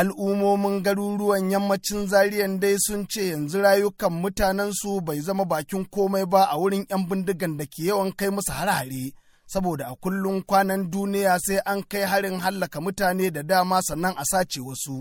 al'ummomin garuruwan yammacin zariyan dai sun ce yanzu rayukan mutanensu bai zama bakin komai ba a wurin 'yan bindigan da ke yawan kai musu hare-hare. Saboda a kullum kwanan duniya sai an kai harin hallaka mutane da dama sannan a sace wasu.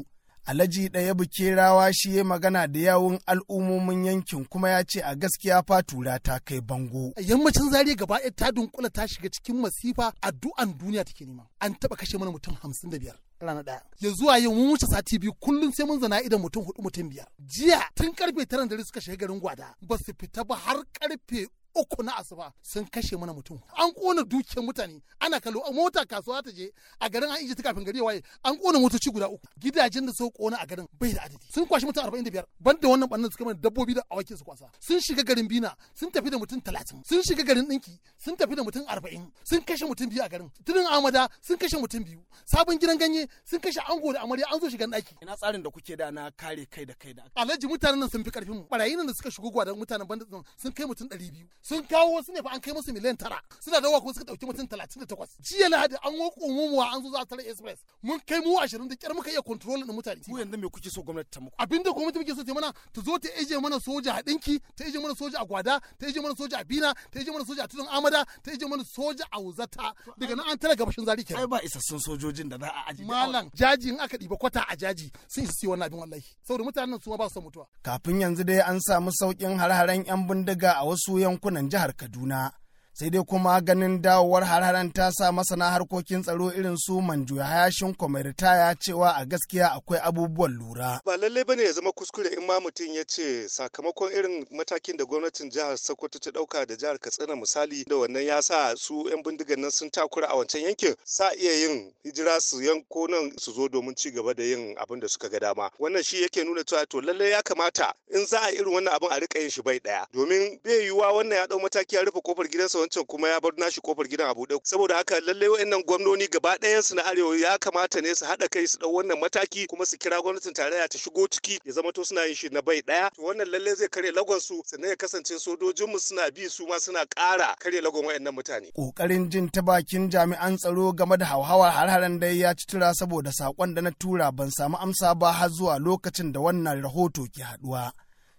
Alhaji ɗaya bukerawa shi ya magana da yawun al'ummomin yankin kuma ya ce a gaskiya fatura ta kai bango yammacin zariya gaba ɗaya ta dunkula ta shiga cikin masifa addu'an duniya take nema an taɓa kashe mana mutum hamsin da biyar rana ɗaya. Ya zuwa yau mun wuce sati biyu kullum sai mun zana idan mutum huɗu mutum biyar. Jiya tun ƙarfe tara dare suka shiga garin gwada ba su fita ba har ƙarfe uku na asuba sun kashe mana mutum. An kona dukiyar mutane ana kallo a mota kasuwa ta je a garin an ta kafin gari waye an kona motoci guda uku. Gidajen da suka kona a garin bai da adadi. Sun kwashi mutum arba'in da biyar banda wannan bannan suka mana dabbobi da awaki su kwasa. Sun shiga garin bina sun tafi da mutum talatin. Sun shiga garin ɗinki sun tafi da mutum arba'in. Sun kashe mutum biyu a garin. Tunin amada sun kashe mutum biyu. Sabon gidan ganye sun kashe ango da amarya an zo shigan ɗaki. Ina tsarin da kuke da na kare kai da kai da alhaji mutanen nan sun fi ƙarfin mu. Barayin da suka shigo gwadan mutanen banda sun kai mutum ɗari biyu. Sun kawo wasu ne fa an kai musu miliyan tara. Suna dawowa kuma suka ɗauki mutum talatin da takwas. Jiya lahadi an wako mumuwa an zo za a tara express. Mun kai mu ashirin da kyar muka iya control din mutane. Mu yanzu me kuke so gwamnati ta muku? Abinda gwamnati muke so ta mana ta zo ta eje mana soja a dinki ta eje mana soja a gwada ta eje mana soja a bina ta eje mana soja a tudun amada ta eje mana soja a wuzata. Daga nan an tara gabashin zari kenan. Ai ba isassun sojojin da za a aji malam jaji in aka diba kwata a jaji sun isa wannan abin wallahi. Saboda mutanen su ma ba su mutuwa. Kafin yanzu dai an samu saukin har-haren yan bindiga a wasu yankunan. Jihar Kaduna. Sai dai kuma ganin dawowar harharan ta sa masana harkokin tsaro irin su manju hayashin ritaya cewa a gaskiya akwai abubuwan lura. Ba lallai ba ne ya zama kuskure in ma mutum ya ce sakamakon irin matakin da gwamnatin jihar Sokoto ta ɗauka da jihar Katsina misali da wannan ya sa su 'yan bindigan nan sun takura a wancan yankin sa iya yin hijira su yanko nan su zo domin ci gaba da yin abin da suka ga dama. Wannan shi yake nuna cewa to lallai ya kamata in za a irin wannan abin a riƙa yin shi bai ɗaya domin bai yiwuwa wannan ya ɗau mataki ya rufe ƙofar gidansa wancan kuma ya bar nashi ƙofar gidan a buɗe. Saboda haka lallai wayannan gwamnoni gaba ɗayan su na arewa ya kamata ne su haɗa kai su ɗau wannan mataki kuma su kira gwamnatin tarayya ta shigo ciki ya zama to suna yin shi na bai ɗaya. To wannan lallai zai karya lagon su sannan ya kasance sojojin mu suna bi su ma suna ƙara karya lagon wayannan mutane. Kokarin jin ta bakin jami'an tsaro game da hauhawar har-haren da ya ci tura saboda saƙon da na tura ban samu amsa ba har zuwa lokacin da wannan rahoto ke haɗuwa.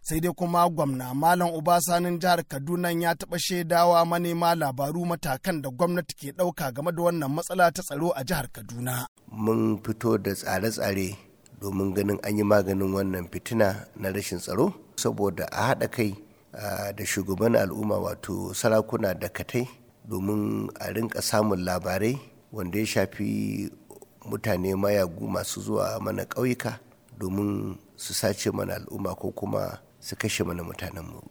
Sai dai kuma gwamna malam ubasanin jihar kaduna ya taɓa shaidawa manema labaru matakan da gwamnati ke ɗauka game da wannan matsala ta tsaro a jihar kaduna. Mun fito da tsare-tsare domin ganin an yi maganin wannan fitina na rashin tsaro saboda a haɗa kai da shugaban al'umma wato sarakuna da katai domin a rinka samun labarai wanda ya shafi mutane mayagu masu zuwa mana ƙauyuka. Domin su sace mana al'umma ko kuma su kashe mana mutanenmu.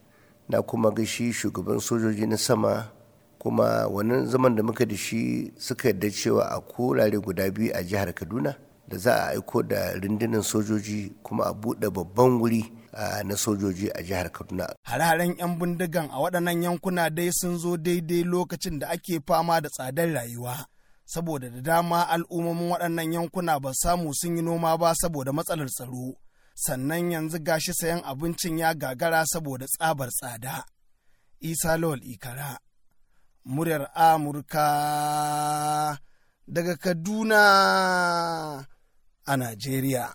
Na kuma ga shi shugaban sojoji na sama kuma wannan zaman da muka da shi suka yarda cewa a kurare guda biyu a jihar kaduna da za a aiko da rundunar sojoji kuma a buɗe babban wuri na sojoji a jihar kaduna. Hare-haren 'yan bindigan a waɗannan yankuna dai sun zo daidai lokacin da ake fama da tsadar rayuwa. Saboda da dama al'ummomin waɗannan yankuna ba samu sun yi noma ba saboda matsalar tsaro sannan yanzu gashi sayan abincin ya gagara saboda tsabar tsada. Isa Lawal Ikara, muryar Amurka daga Kaduna a Najeriya.